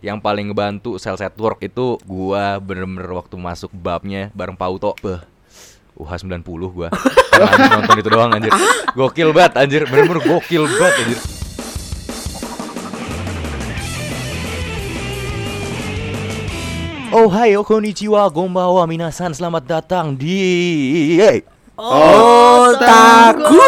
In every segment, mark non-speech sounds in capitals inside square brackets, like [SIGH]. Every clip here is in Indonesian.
Yang paling ngebantu sel network itu gua bener-bener waktu masuk babnya bareng Pauto. Beh. UH 90 gua. [LAUGHS] Nonton itu doang anjir. Gokil banget anjir, bener-bener gokil banget anjir. Oh hai, konnichiwa, gombawa, minasan, selamat datang di Otaku.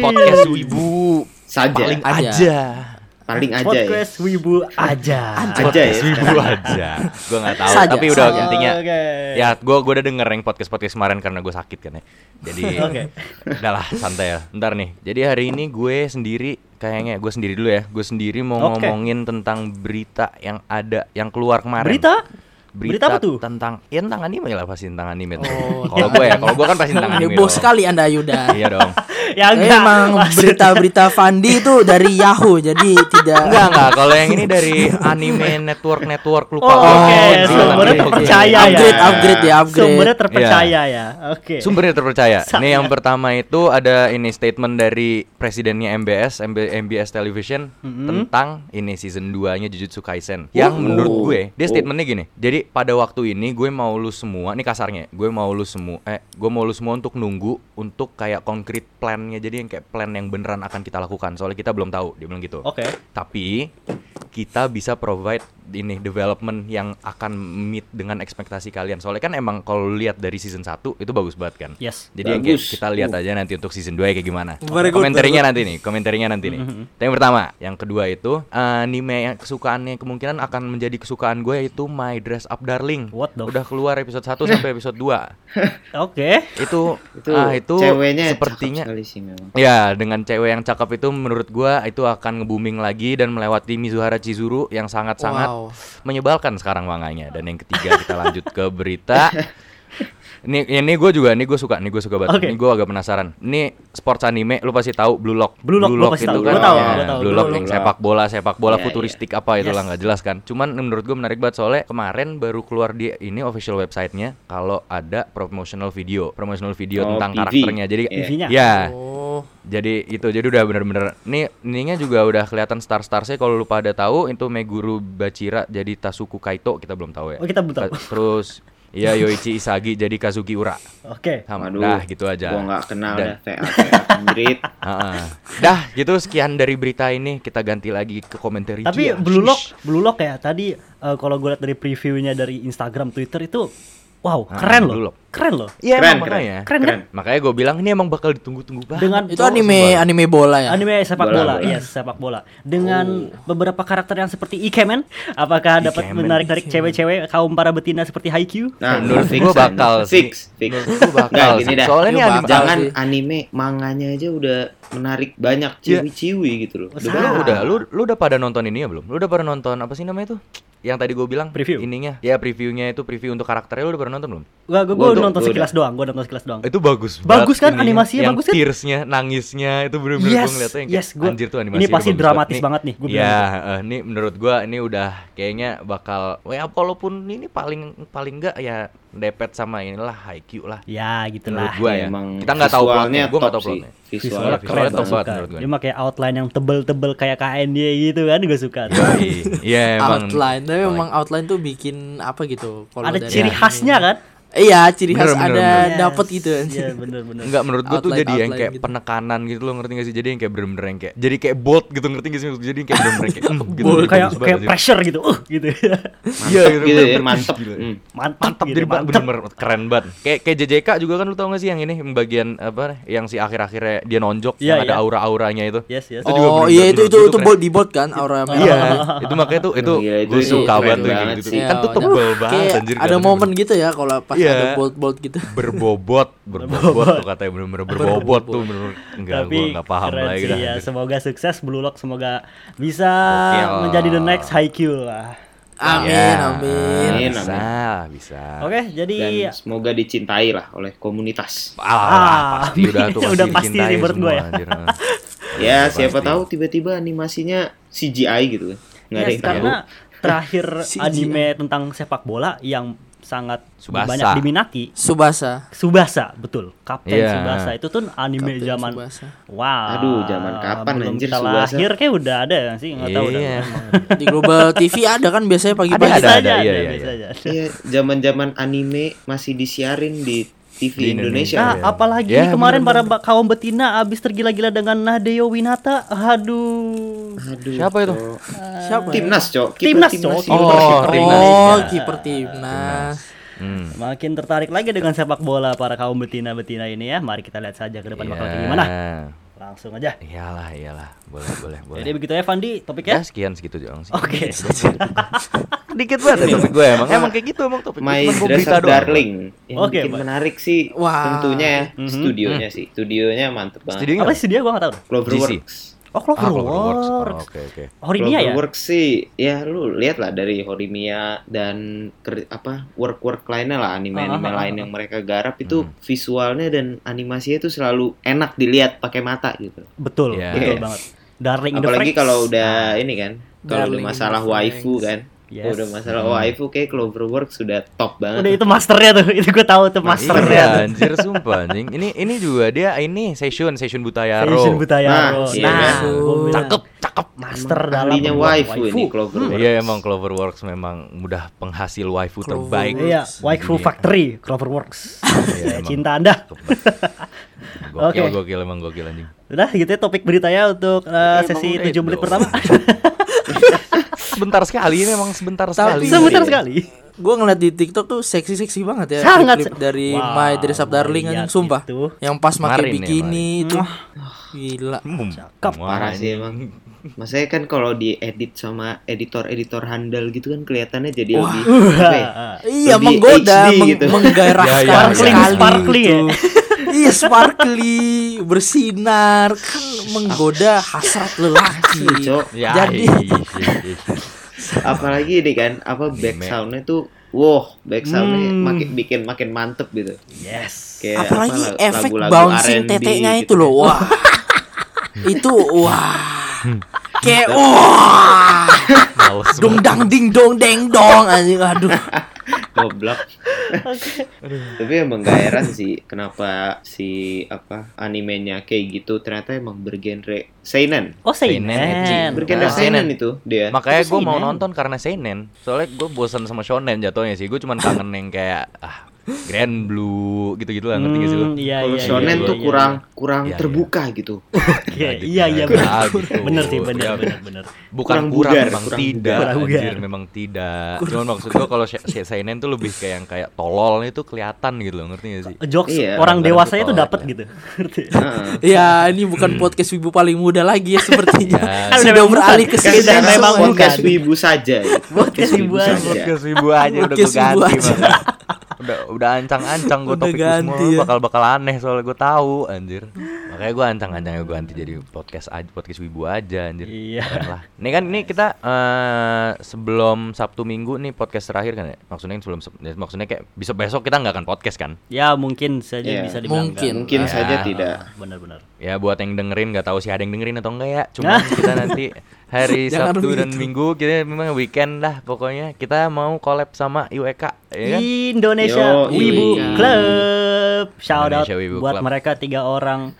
podcast Wibu saja paling Aja. aja. Paling aja ya. Podcast Wibu aja. Aja Podcast ya. Wibu aja. Gua nggak tahu, Saja, tapi udah saja. intinya Oke. ya gua gua udah denger yang podcast podcast kemarin karena gue sakit kan ya. Jadi Oke. udahlah santai ya. Ntar nih. Jadi hari ini gue sendiri kayaknya gue sendiri dulu ya. Gue sendiri mau Oke. ngomongin tentang berita yang ada yang keluar kemarin. Berita? Berita apa tuh? Tentang ya tentang anime lah pasti tentang anime. Oh. Kalau gue ya, kalau gue kan pasti tentang anime. Heboh dong. sekali Anda Yuda. [LAUGHS] Iya dong. [LAUGHS] Ya Eh, enggak. Emang Maksudnya- berita-berita Fandi itu dari Yahoo jadi tidak Enggak enggak, kalau yang ini dari anime network network lupa Oh, oke. Singkatan Sumbernya terpercaya ya. Upgrade, upgrade ya, upgrade. Sumbernya terpercaya ya. Oke. Sumbernya terpercaya. Ini yang pertama itu ada ini statement dari presidennya MBS, MB, MBS Television Mm-mm. tentang ini season 2-nya Jujutsu Kaisen. Yang Oh. menurut gue, dia Oh. statementnya gini. Jadi pada waktu ini gue mau lu semua, ini kasarnya, gue mau lu semua eh gue mau lu semua untuk nunggu untuk kayak concrete plan-nya. Jadi yang kayak plan yang beneran akan kita lakukan. Soalnya kita belum tahu, dia bilang gitu. Oke. Tapi kita bisa provide ini development yang akan meet dengan ekspektasi kalian. Soalnya kan emang kalau lihat dari season 1 itu bagus banget kan. Yes. Jadi yang kayak kita lihat aja nanti untuk season 2 kayak gimana. Very good, komentarnya very nanti nih, komentarnya nanti nih. Itu yang pertama, yang kedua itu anime yang kesukaannya kemungkinan akan menjadi kesukaan gue yaitu My Dress Up Darling. What the Udah keluar episode 1 sampai episode 2. [LAUGHS] Oke. Itu itu, ah, itu ceweknya sepertinya cakep sekali sih memang Ya, dengan cewek yang cakep itu menurut gua itu akan nge-booming lagi dan melewati Mizuhara Chizuru yang sangat-sangat Wow. menyebalkan sekarang manganya. Dan yang ketiga kita lanjut ke berita. [LAUGHS] Ini ini gue juga nih gue suka nih gue suka banget. Oke. Ini gue agak penasaran. Ini sports anime lu pasti tahu Blue Lock. Blue Lock, gua pasti itu tahu. kan Gua tahu, ya, gua tahu. Blue Blue Lock Lock. yang sepak bola, sepak bola Iya, futuristik apa itulah Yes. nggak jelas kan. Cuman menurut gue menarik banget soalnya kemarin baru keluar di ini official websitenya kalau ada promotional video, promotional video Oh, tentang PV. karakternya. Jadi Iya. PV-nya. ya Oh. jadi itu jadi udah bener-bener nih ininya juga udah kelihatan star starsnya kalau lu pada tahu itu Meguru Bachira jadi Tasuku Kaito kita belum tahu ya. Oh, kita belum tahu. Terus ya Yoichi Isagi jadi Kazuki Ura. Oke. Sama Waduh, dah gitu aja. gua nggak kenal Dan- dah TA. [LAUGHS] Dah gitu sekian dari berita ini kita ganti lagi ke komentar Tapi. Blue Lock. Blue Lock ya tadi eh, kalau gue lihat dari previewnya dari Instagram, Twitter itu wow, Ah, keren loh. Lock. Keren loh. Iya Keren, emang keren. makanya. Keren kan? Makanya gue bilang ini emang bakal ditunggu-tunggu banget. Dengan Itu anime anime bola ya. Anime sepak Bola, bola, bola. yes, sepak bola. Dengan beberapa karakter yang seperti Ikemen, apakah dapat menarik-narik cewek-cewek kaum para betina seperti Haikyuu? nah Menurut aja. bakal sih. fix fix Menurut gua bakal Nggak, gini dah. Soalnya ini Iya, anime bakal. jangan sih. anime manganya aja udah menarik banyak Iya. ciwi-ciwi gitu loh Oh, Udah Lu Ah. udah, lu lu udah pada nonton ini ya belum? Lu udah pada nonton apa sih namanya tuh? Yang tadi gue bilang Preview. ininya. Ya previewnya itu preview untuk karakternya lu udah pernah nonton belum? Gua gua, Gua gua tuh- nonton gua sekilas doang, gua nonton sekilas doang. Itu bagus. Bagus banget kan? ininya. Animasinya yang bagus kan? tearsnya, nangisnya itu bener-bener Yes, gue ngeliatnya yang yes, gua- anjir tuh ini animasinya pasti dramatis Nih, banget nih, gua bilang Iya, eh, ini menurut gua ini udah kayaknya bakal ya walaupun ini paling paling enggak ya depet sama inilah Haikyuu lah. Ya, Menurut gitulah. gua ya. Emang Kita nggak tahu plotnya, visualnya gua nggak tahu plotnya. visualnya Visualnya keren gua banget. banget suka. menurut gua. Dia pakai outline yang tebel-tebel kayak KND gitu kan, gue suka. Iya [LAUGHS] emang. outline, tapi memang outline tuh bikin apa gitu. kalau Ada ciri khasnya kan? Iya, ciri Bener, khas bener, ada Yes, dapat gitu. Iya, [LAUGHS] bener-bener. Enggak menurut gua tuh Outline- jadi yang kayak gitu. penekanan gitu loh ngerti gak sih jadi yang kayak bener-bener yang kayak jadi kayak bold gitu ngerti gak sih jadi yang kayak bener-bener yang kayak mm, gitu Kayak bagus kayak banget, anjir. pressure gitu. Uh, gitu. Iya Mantep gitu ya, mantep. Gila. Hmm. Mantap, mantap gitu, jadi mantap. bener-bener keren banget kayak kayak JJK juga kan lu tau gak sih yang ini yang bagian apa yang si akhir-akhirnya dia nonjok Iya, yang ada iya. aura-auranya itu Yes, yes. Oh iya itu itu gua itu tuh bold di bold kan aura merah. Iya, itu makanya tuh itu iya, itu suka banget tuh kayak gitu. Kan tuh Iya, tebel banget Kayak anjir. ada momen gitu ya kalau pas Iya. ada bold gitu. [LAUGHS] berbobot, berbobot tuh katanya bener-bener berbobot tuh bener enggak Tapi gua enggak paham keren lagi sih dah. ya. Semoga sukses Blue Lock, semoga bisa Gokil. menjadi the next Haikyuu lah. Amin, Ya, amin. Amin, Bisa, amin. bisa. Oke, jadi Dan semoga dicintai lah oleh komunitas. Ah, Ah, pasti udah tuh [LAUGHS] udah pasti sih menurut gua ya. anjir. [LAUGHS] Ya, Udah siapa pasti. tahu tiba-tiba animasinya CGI gitu kan. Nggak ada Yes, yang tahu. karena terakhir CGI. anime tentang sepak bola yang sangat Tsubasa. banyak diminati. Subasa. Subasa, betul. Kapten Iya. Subasa itu tuh anime Kapten zaman Tsubasa. Wow. Aduh, zaman kapan, belum anjir, kita Tsubasa? lahir kayak udah ada ya sih, nggak tahu udah. Iya. [LAUGHS] Di Global TV ada kan biasanya pagi-pagi. Ada, ada, iya, ada, iya, iya. Iya, zaman-zaman anime masih disiarin di TV Di Indonesia. Indonesia. Nah, Iya. apalagi Ya, kemarin para bener-bener. ba- kaum betina abis tergila-gila dengan Nadeo Winata. Aduh. Aduh. Siapa itu? Cok. Siapa? ya? Timnas, Cok. Kiper Timnas, Cok. Indonesia. Oh, Kiper timnas. Oh, kiper timnas. Hmm. Makin tertarik lagi dengan sepak bola para kaum betina-betina ini ya. Mari kita lihat saja ke depan bakal kayak Iya. gimana. Langsung aja. Iyalah, iyalah. Boleh, boleh, [LAUGHS] boleh. Jadi begitu ya Fandi Ya topiknya. sekian segitu doang sih. Oke. [LAUGHS] Dikit banget ya topik gue emang. Emang kayak gitu emang topik My Cuman gua Dress berita Up doang. Darling. Yang Oke, Pak. menarik sih Wah. tentunya ya Mhm. studionya sih. Studionya mantep banget. Studionya Apa sih dia gua nggak tahu. Cloverworks. Oh, Ah, Cloverworks. Cloverworks. Oh, Oke, oke. Horimiya ya? Cloverworks sih ya lu lihat lah dari Horimiya dan ker- apa work-work lainnya lah anime-anime Ah, ah, ah, lain ah. yang mereka garap itu Hmm. visualnya dan animasinya itu selalu enak dilihat pakai mata gitu. Betul, Iya. betul Iya. banget. Darling Apalagi kalau udah ini kan, kalau masalah waifu kan. Yes. Udah masalah Hmm. waifu kayak Cloverworks sudah top banget. Udah itu masternya tuh, [LAUGHS] itu gue tahu tuh masternya. Iya, tuh. anjir sumpah anjing. Ini ini juga dia ini session session Butayaro. Fashion Butayaro. Nah, iya Nah, kan? gua bilang, Cakep, cakep. master Emang dalam ahlinya membuat waifu, ini Cloverworks. Iya emang Cloverworks memang mudah penghasil waifu terbaik. Iya, Waifu Iya. Factory, Cloverworks. Iya, [LAUGHS] emang. cinta Anda. [LAUGHS] Gokil, Oke. gokil emang gokil anjing. Udah gitu ya topik beritanya untuk uh, Emang sesi 7 menit pertama. Sebentar sekali ini emang sebentar Tapi- sekali. Sebentar Iya. sekali. Gue ngeliat di TikTok tuh seksi-seksi banget ya Sangat se- dari Wow, My Dress Up Darling lihat anjing sumpah. itu. Yang pas pakai ya, bikini itu. Gila. Hmm, Cakep. Parah sih emang. Masanya kan kalau diedit sama editor-editor handal gitu kan kelihatannya jadi Wah. lebih apa ya? Iya Lebih menggoda, HD meng- gitu. menggairahkan Ya, ya, ya. Sparkling, itu. sparkling iya sparkly, bersinar kan menggoda hasrat lelaki. Cok. Ya, Jadi iya, iya, iya. Apalagi ini kan apa back soundnya tuh wow back soundnya Hmm. makin bikin makin mantep gitu. Yes. Kayak apalagi apa, efek lagu-lagu bouncing R&B teteknya gitu itu kan. loh. Wah. [LAUGHS] itu wah. Kayak wah. Dong dang ding dong deng dong anjing aduh. [LAUGHS] Goblok. Tapi emang gak heran sih kenapa si apa animenya kayak gitu ternyata emang bergenre seinen. Oh, Seinen, Seinen. Bergenre Ah. seinen itu dia. Makanya gue mau nonton karena seinen. Soalnya gue bosan sama shonen jatuhnya sih. Gue cuman kangen yang kayak ah Grand Blue gitu-gitu lah ngerti gak sih lu? Hmm, Iya, Kalau iya. shonen iya, tuh iya, kurang kurang Iya, iya. terbuka gitu. [LAUGHS] Iya, iya, iya, bener. ah, gitu. Bener sih, bener, Ya, bener, bener. Bukan Kurang kurang, bugar, memang kurang tidak. bugar. Kurang Anjir, memang tidak. Cuman maksud gue kalau seinen tuh lebih kayak yang kayak tolol itu kelihatan gitu loh, ngerti gak sih? Jokes Iya, orang gambaran dewasanya tuh tuh tolol dapat gitu. [LAUGHS] Ngerti? Heeh. Ya ini bukan podcast ibu paling muda lagi ya sepertinya. [LAUGHS] Ya. Kan Sudah beralih ke Kan seinen memang podcast wibu saja. Podcast wibu aja. Podcast wibu aja udah wibu ganti. Udah udah ancang-ancang gue Udah topik ganti semua ya. bakal bakal aneh soalnya gue tahu anjir. Makanya gue ancang-ancang gue ganti jadi podcast aja podcast wibu aja anjir. Iya. Keren lah. Ini kan ini kita eh, sebelum Sabtu Minggu nih podcast terakhir kan ya. Maksudnya sebelum ya, maksudnya kayak besok besok kita nggak akan podcast kan. Ya mungkin saja Iya. bisa dibilang Mungkin. Mungkin Ya. saja tidak. Benar-benar. Ya buat yang dengerin nggak tahu sih ada yang dengerin atau enggak ya. [LAUGHS] Cuma kita nanti hari [LAUGHS] Sabtu dan. Minggu kita memang weekend lah pokoknya kita mau collab sama UEK ya kan? Indonesia Yo, Wibu. Club. Shout out Indonesia Wibu buat Club. mereka tiga orang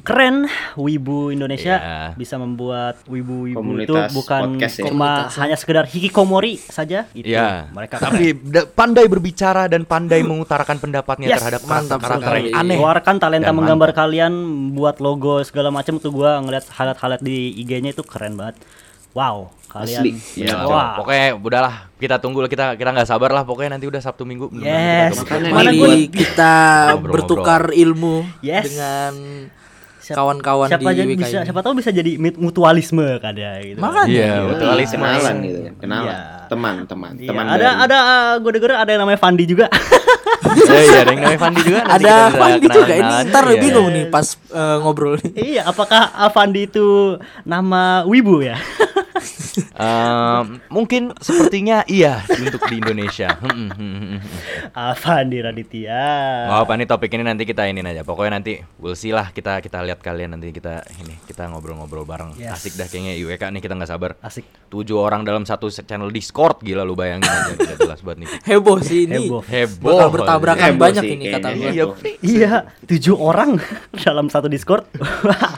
keren Wibu Indonesia Iya. bisa membuat wibu-wibu itu Komunitas bukan podcast ya. cuma Komunitas. hanya sekedar hikikomori saja itu Iya. mereka Tapi da- pandai berbicara dan pandai mengutarakan pendapatnya Yes, terhadap mantap karakter sekali. yang aneh. keluarkan talenta Dan menggambar mantap. kalian buat logo segala macam tuh gua ngeliat highlight-highlight di IG-nya itu keren banget wow kalian Asli. Ya, wah pokoknya udahlah kita tunggu lah kita kita nggak sabar lah pokoknya nanti udah Sabtu Minggu Yes. kita Makanya gua- kita Ngobrol-ngobrol. bertukar ilmu Yes. dengan kawan-kawan siapa di aja WK bisa ini. siapa tahu bisa jadi mutualisme kan ya gitu Makanya. Iya, Yoi, mutualisme. kenalan gitu kan. Kenalan. Iya. Teman, teman, Iya, teman ada ada gue denger ada yang namanya Fandi juga [LAUGHS] Eh, iya, ada yang namanya Fandi juga nanti Ada Fandi juga ini ntar Iya. bingung nih pas eh, ngobrol nih. iya apakah Fandi itu nama Wibu ya [LAUGHS] Ehm, mungkin sepertinya iya untuk di Indonesia. Hmm, hmm, hmm. Apa nih Raditya? Nggak apa nih topik ini nanti kita ini aja. Pokoknya nanti we'll see lah kita kita lihat kalian nanti kita ini kita ngobrol-ngobrol bareng. Yes. Asik dah kayaknya IWK nih kita nggak sabar. Asik. Tujuh orang dalam satu channel Discord gila lu bayangin aja Gila, jelas banget nih. Heboh sih ini. Heboh. Heboh. Bakal bertabrakan Heboh banyak sih ini kata gue. Iya. Iya, tujuh orang [LAUGHS] dalam satu Discord.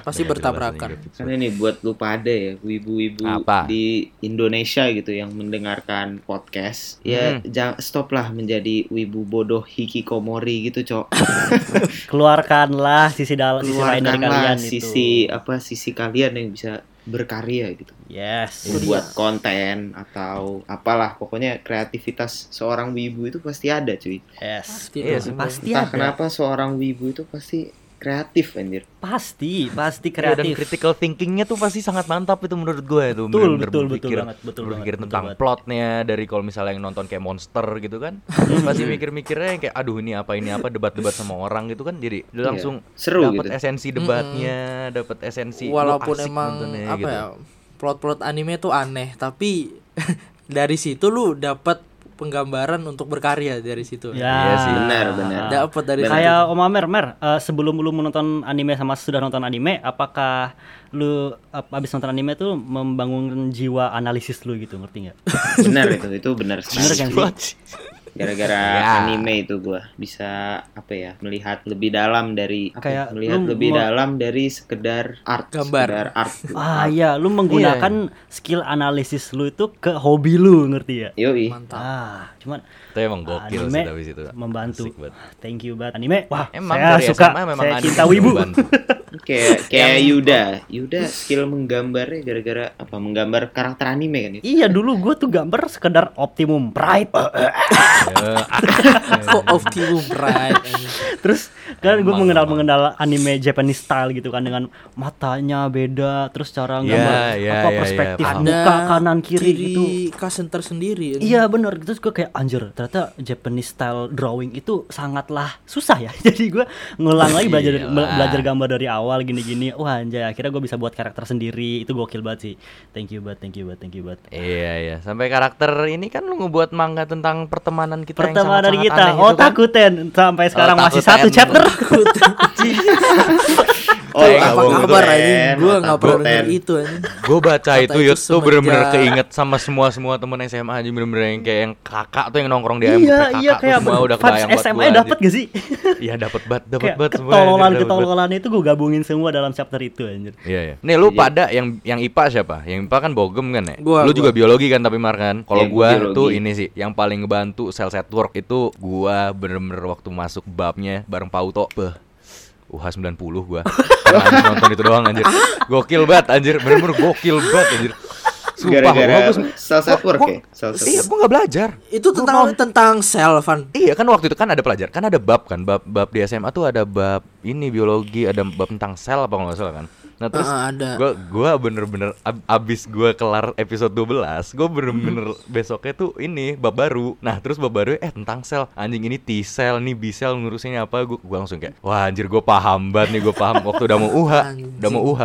Pasti bertabrakan. Karena ini buat lu pada ya, wibu-wibu Apa? Di Indonesia gitu yang mendengarkan podcast. Ya, Hmm. jangan stop lah menjadi wibu bodoh hikikomori gitu, Cok. [LAUGHS] Keluarkanlah sisi dalam sisi lain dari Keluarkanlah kalian sisi itu. apa sisi kalian yang bisa berkarya gitu. Yes. Membuat konten atau apalah, pokoknya kreativitas seorang wibu itu pasti ada, cuy. Yes. Pasti Iya dong. sih, Pasti Entah ada. kenapa seorang wibu itu pasti kreatif anjir. Pasti, pasti Iya, dan kreatif. critical thinkingnya tuh pasti sangat mantap itu menurut gue itu Betul, Bener-bener betul, betul berpikir, banget, betul berpikir banget, betul tentang banget. plotnya dari kalau misalnya yang nonton kayak monster gitu kan [LAUGHS] pasti mikir-mikirnya yang kayak aduh ini apa ini apa debat-debat sama orang gitu kan jadi dia langsung seru dapat gitu. esensi debatnya dapat esensi Walaupun asik emang apa gitu. ya plot-plot anime tuh aneh, tapi [LAUGHS] dari situ lu dapat penggambaran untuk berkarya dari situ. Ya. Iya sih. Benar, benar. Dapat dari. Kayak Om Amer, Mer, eh, sebelum lu menonton anime sama sudah nonton anime, apakah lu ap- abis nonton anime tuh membangun jiwa analisis lu gitu, ngerti nggak? Benar itu, itu benar sekali. kan sih? Gara-gara [LAUGHS] Ya. anime itu gua bisa apa ya melihat lebih dalam dari apa ya, Kayak melihat lu lebih mau- dalam dari sekedar art, Gambar. sekedar art. [LAUGHS] Ah iya, lu menggunakan skill analisis lu itu ke hobi lu, ngerti ya? Yoi. Mantap. Ah, cuman itu emang gokil anime sih tapi situ membantu. Thank you banget anime. Wah, emang saya suka, SMA memang saya anime cinta wibu. [LAUGHS] Kayak [LAUGHS] kayak Yuda. [LAUGHS] Yuda skill menggambarnya gara-gara apa? Menggambar karakter anime kan itu. Iya dulu gue tuh gambar sekedar Optimum Pride. [LAUGHS] Kok Optimum Pride. terus kan gue mengenal mengenal anime Japanese style gitu kan dengan matanya beda, terus cara Iya, gambar iya, apa iya, perspektif iya, paham. muka kanan kiri ciri gitu. kasen tersendiri. anjing. Iya bener Terus gue kayak anjir Ternyata Japanese style drawing itu Sangatlah susah ya [LAUGHS] Jadi gue ngulang lagi belajar bela- belajar gambar dari awal Gini-gini Wah anjay Akhirnya gue bisa buat karakter sendiri Itu gokil banget sih Thank you banget Thank you banget Thank you banget Iya iya sampai karakter ini kan lu ngebuat manga tentang pertemanan kita yang Pertama dari sangat-sangat kita aneh itu Oh kan. takuten Sampai sekarang masih Takuten. satu chapter 我对不起子 Oh, Eh, apa kabar anjing? Gua otak nggak pernah denger itu anjing. Gue baca itu itu Yud tuh bener-bener keinget sama semua semua temen SMA aja bener-bener yang kayak yang kakak tuh yang nongkrong di ayam Iya kakak iya kayak semua udah kebayang buat SMA gua, dapet anjir. gak sih? [LAUGHS] Iya dapat banget dapat banget semua ketololan anjir, dapet banget. ketololan itu gue gabungin semua dalam chapter itu anjir Iya iya. Nih lu pada yang yang IPA siapa? Yang IPA kan Bogem kan ya? Gua, lu gua. juga biologi kan tapi Mar kan? Kalau Iya, gua gua tuh ini sih yang paling ngebantu sel network itu gua bener-bener waktu masuk babnya bareng Pauto. Beh. UH 90 gua. Nonton itu doang anjir. Gokil banget anjir, bener-bener gokil banget anjir. Sumpah, Gara-gara gua- gua- sel network gua- ya? Sel Iya, gua nggak belajar. Itu Gua tentang mau- tentang sel, Van. Iya kan waktu itu kan ada pelajar, kan ada bab kan, bab bab di SMA tuh ada bab ini biologi, ada bab tentang sel apa kalau nggak salah kan. Nah terus Ah, ada. gua gua bener-bener ab- abis gua kelar episode 12 gua bener-bener besoknya tuh ini bab baru. Nah terus bab baru eh tentang sel, anjing ini T cell nih B cell ngurusinnya apa, gua, gua langsung kayak wah anjir gua paham banget nih gua paham. Waktu udah mau UH, [LAUGHS] udah mau UH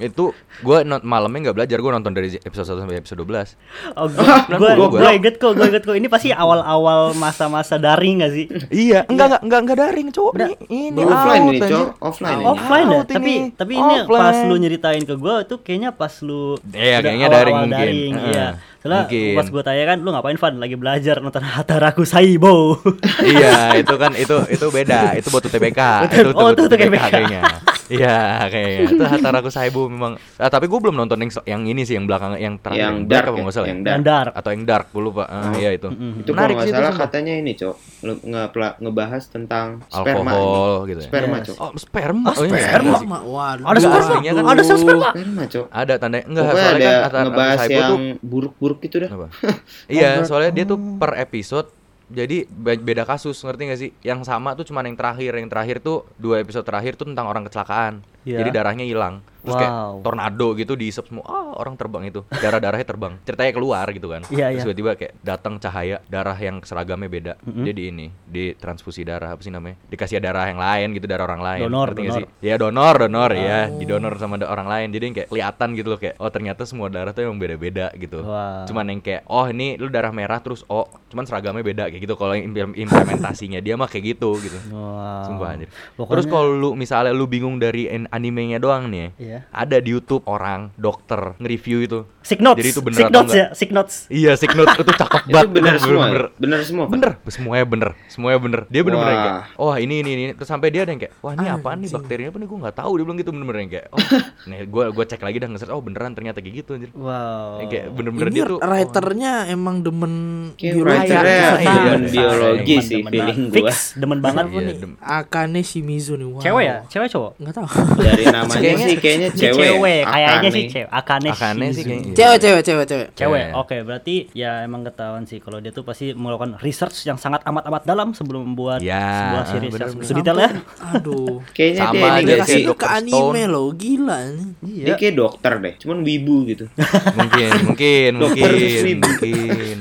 itu gua non- malamnya nggak belajar gua nonton dari episode 1 sampai episode 12 Oh gue gue gue inget kok gue inget kok ini pasti awal-awal masa-masa daring gak sih? iya enggak enggak enggak enggak daring cowok ini ini Offline anjir. Cok. Offline offline ya tapi ini. tapi ini Offline. pas lu nyeritain ke gue tuh kayaknya pas lu Iya, udah kayaknya daring mungkin. iya soalnya Mungkin. pas gue tanya kan lu ngapain Van lagi belajar nonton Hataraku Saibo [LAUGHS] iya, itu kan itu itu beda. Itu buat UTBK. [LAUGHS] itu Oh, itu buat UTBK. kayaknya. Iya, kayaknya. Itu Hataraku Saibu memang. Ah, tapi gue belum nonton yang yang ini sih yang belakang yang terakhir Yang Black dark apa ya, nggak salah ya? yang dark. dark Atau yang dark, gue lupa. Ah, iya itu. Itu kalau Menarik nggak sih itu, salah sumpah. katanya ini, Cok. Nge- ngebahas tentang sperma. Alkohol gitu ya. Sperma, Yes. Cok. Oh, sperma. Oh, iya. Sperma, Iya. Ma- waduh. ada sperma kan- ada sel sperma Sperma, Cok. Ada tanda enggak Pokoknya soalnya ada kan ngebahas yang buruk-buruk itu dah. [LAUGHS] Iya, soalnya dia tuh per episode jadi be- beda kasus, ngerti gak sih? Yang sama tuh cuman yang terakhir, yang terakhir tuh dua episode terakhir tuh tentang orang kecelakaan. Iya. Jadi darahnya hilang. Terus kayak Wow. tornado gitu diisep semua. Ah, orang terbang itu. Darah-darahnya terbang. Ceritanya keluar gitu kan. Iya, Terus iya. tiba-tiba kayak datang cahaya darah yang seragamnya beda. Dia di ini, di transfusi darah apa sih namanya? Dikasih darah yang lain gitu, darah orang lain. Donor, nggak donor. sih? Iya, donor, donor ya. Didonor sama orang lain. Jadi yang kayak kelihatan gitu loh kayak oh ternyata semua darah tuh emang beda-beda gitu. Wah. Cuman yang kayak oh ini lu darah merah terus oh cuman seragamnya beda kayak gitu. Kalau implementasinya dia mah kayak gitu gitu. Wow. Sumpah anjir. Pokoknya- Terus kalau lu misalnya lu bingung dari animenya doang nih, Iya. ada di YouTube orang dokter nge-review itu. Sick notes. Jadi itu bener Sick atau notes enggak? ya, sick notes. Iya, sick note itu cakep [LAUGHS] Itu banget. benar semua. bener, Benar semua. Pak? bener, semuanya bener, semuanya bener. Dia bener-bener kayak, Wah. oh ini ini ini. Terus sampai dia ada yang kayak, wah ini apaan nih bakterinya apa nih? Gue nggak tahu. Dia bilang gitu bener-bener yang kayak, oh, [LAUGHS] nih gue gue cek lagi dah nge-search, oh beneran ternyata kayak gitu anjir. Wow. Yang kayak bener-bener Ini dia tuh. oh, writernya emang demen biologi. writernya Iya, demen iya. biologi sih demen feeling banget. gua. Fix, demen banget. Apa Iya, nih? Akane Shimizu nih. Wow. Cewek ya? Cewek cowok? Enggak tahu. [LAUGHS] Dari namanya Kayaknya- sih kayaknya Ini cewek. kayaknya Akane. sih cewek. Akane, Akane sih kayaknya. Cewek, cewek, cewek, cewek. Cewek. Cewek. Oke, berarti ya emang ketahuan sih kalau dia tuh pasti melakukan research yang sangat amat-amat dalam sebelum membuat Ya, sebuah series bener, yang bener. segitu detail ya. Aduh. [LAUGHS] Kayaknya Sama dia ini kayak ke anime Stone. loh, gila nih. Dia kayak dokter deh, cuman wibu gitu. mungkin, mungkin, mungkin, mungkin.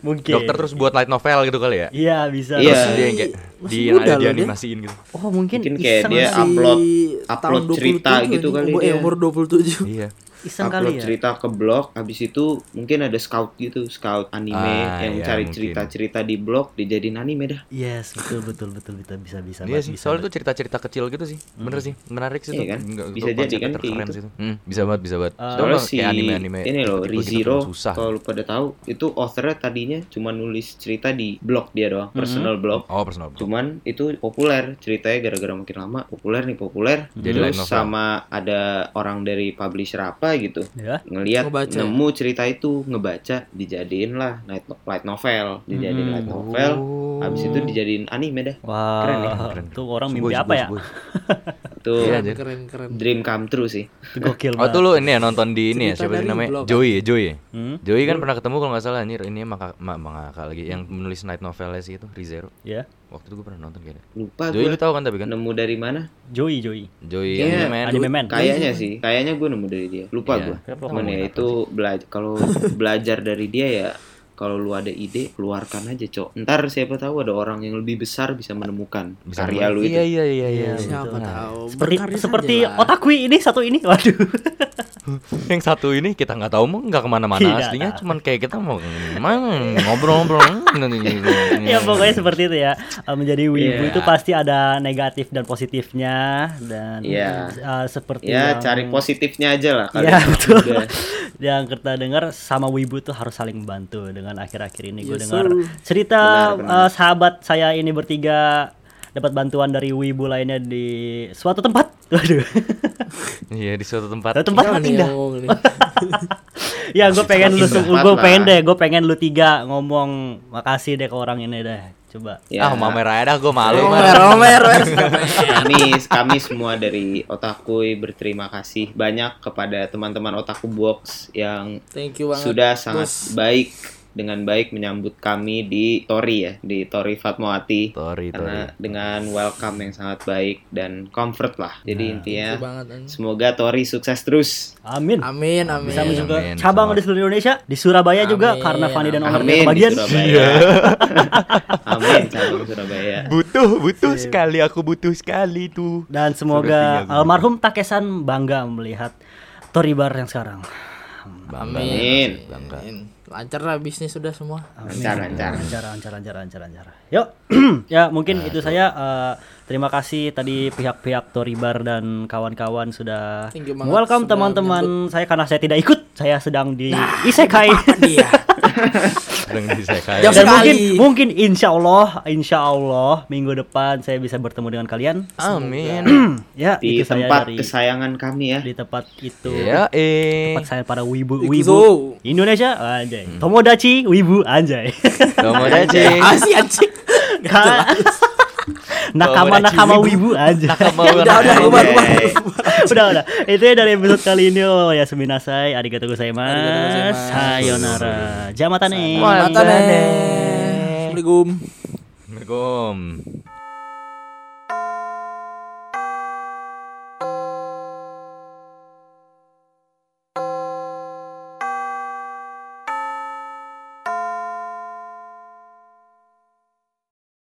Mungkin. Dokter terus buat light novel gitu kali ya? Iya, bisa. Iya. Terus dia yang kayak di ada dia. dianimasiin gitu. Oh, mungkin, Mungkin kayak dia upload- upload cerita 27 gitu kali eh, umur 27. Iya. Iseng upload kali ya. cerita ke blog habis itu mungkin ada scout gitu scout anime Ah, yang iya, cari cerita-cerita di blog dijadiin anime dah Yes, betul betul betul bisa bisa bisa. Iya sih, bisa, soalnya tuh cerita-cerita kecil gitu sih, bener sih, menarik sih Iya kan? Nggak- Bisa jadi kan kayak terkeren gitu. Hmm, bisa banget, bisa banget. Uh, Soalnya Soalnya si kayak anime-anime ini loh Rizero susah. kalau lu pada tahu itu authornya tadinya cuma nulis cerita di blog dia doang personal blog Oh, personal. blog. cuman itu populer ceritanya gara-gara makin lama populer nih populer Jadi terus sama ada orang dari publisher apa gitu Ya. ngelihat nemu cerita itu ngebaca dijadiin lah night no- light novel dijadiin Hmm. light novel Oh. habis itu dijadiin anime dah Wah, Keren ya, keren. tuh orang mimpi apa sugoi, ya? [LAUGHS] itu Iya, Keren, keren, keren. dream come true sih. Gokil Oh banget. tuh lu ini ya nonton di ini ya siapa sih namanya? blog, Joey ya Joey ya? Hmm? Joey kan pernah ketemu kalau nggak salah anjir. Ini maka ma mangaka lagi yang menulis night novelnya sih itu Rizero Ya. waktu itu gue pernah nonton kayaknya. Lupa Joey lu tahu kan tapi kan? nemu dari mana? Joey Joey. Joey Kayaknya anime man. Anime Man. kayaknya sih. Kayaknya gue nemu dari dia. Lupa Iya. gue ya apa itu belajar kalau belajar dari dia ya kalau lu ada ide keluarkan aja cok ntar siapa tahu ada orang yang lebih besar bisa menemukan Bisa karya lu iya itu iya iya iya Iya, Siapa tahu. Seperti Berkarya seperti otakui ini satu ini. Waduh. [LAUGHS] [LAUGHS] yang satu ini kita nggak tahu mau nggak ke mana-mana Tidak aslinya tahu. cuman kayak kita mau ngobrol-ngobrol [LAUGHS] ya pokoknya seperti itu ya. Uh, Menjadi wibu Iya. itu pasti ada negatif dan positifnya dan Iya. uh, seperti ya yang cari positifnya aja lah Iya, kalian betul. juga. [LAUGHS] yang kita dengar sama wibu tuh harus saling membantu dengan akhir-akhir ini gue Yes, dengar sir. cerita Benar, benar. uh, sahabat saya ini bertiga dapat bantuan dari wibu lainnya di suatu tempat. [LAUGHS] Waduh. iya di suatu tempat Suatu tempat sangat indah. [LAUGHS] ya gue pengen lu gue pengen deh gue pengen lu tiga ngomong makasih deh ke orang ini deh coba Ya, ah mamer aja dah gue malu Romer, Mar. Romer. kami [LAUGHS] kami semua dari Otakui berterima kasih banyak kepada teman-teman Otaku Box yang Thank you banget. sudah sangat Bos. baik dengan baik menyambut kami di Tori ya di Tori Fatmawati. Tori, karena Tori. dengan welcome yang sangat baik dan comfort lah. Jadi you intinya banget. semoga Tori sukses terus. Amin. Amin, amin. bisa Amin, juga amin. cabang di seluruh Indonesia di Surabaya juga Amin, karena Fani dan Omar kebagian. Surabaya. [LAUGHS] Amin cabang Surabaya. Butuh butuh sekali aku butuh sekali tuh. Dan semoga almarhum Takesan bangga melihat Tori Bar yang sekarang. Bangga. Amin. bangga. Amin. Lancar lah bisnis sudah semua. lancar lancar. Lancar lancar lancar lancar lancar. Yuk. [CLEARS THROAT] Ya mungkin itu saya eh, terima kasih tadi pihak-pihak Toribar dan kawan-kawan sudah welcome teman-teman. Saya karena saya tidak ikut saya sedang di Nah, isekai. Dia. [LAUGHS] [LAUGHS] Jauh dan mungkin sekali. mungkin insya Allah insya Allah minggu depan saya bisa bertemu dengan kalian. Amin. [CLEARS THROAT] Ya di itu saya tempat dari kesayangan kami ya. di tempat itu. Ya eh. Tempat saya para wibu wibu Indonesia anjay. Tomodachi wibu anjay. Tomodachi. [LAUGHS] Anjing. Nakama nakama wibu aja. Nakama Udah, udah, bubar, bubar. udah udah. Itu ya dari episode kali ini. Oh ya seminasai arigatou gozaimasu sayonara. Jamatane Mata nih. Assalamualaikum. Assalamualaikum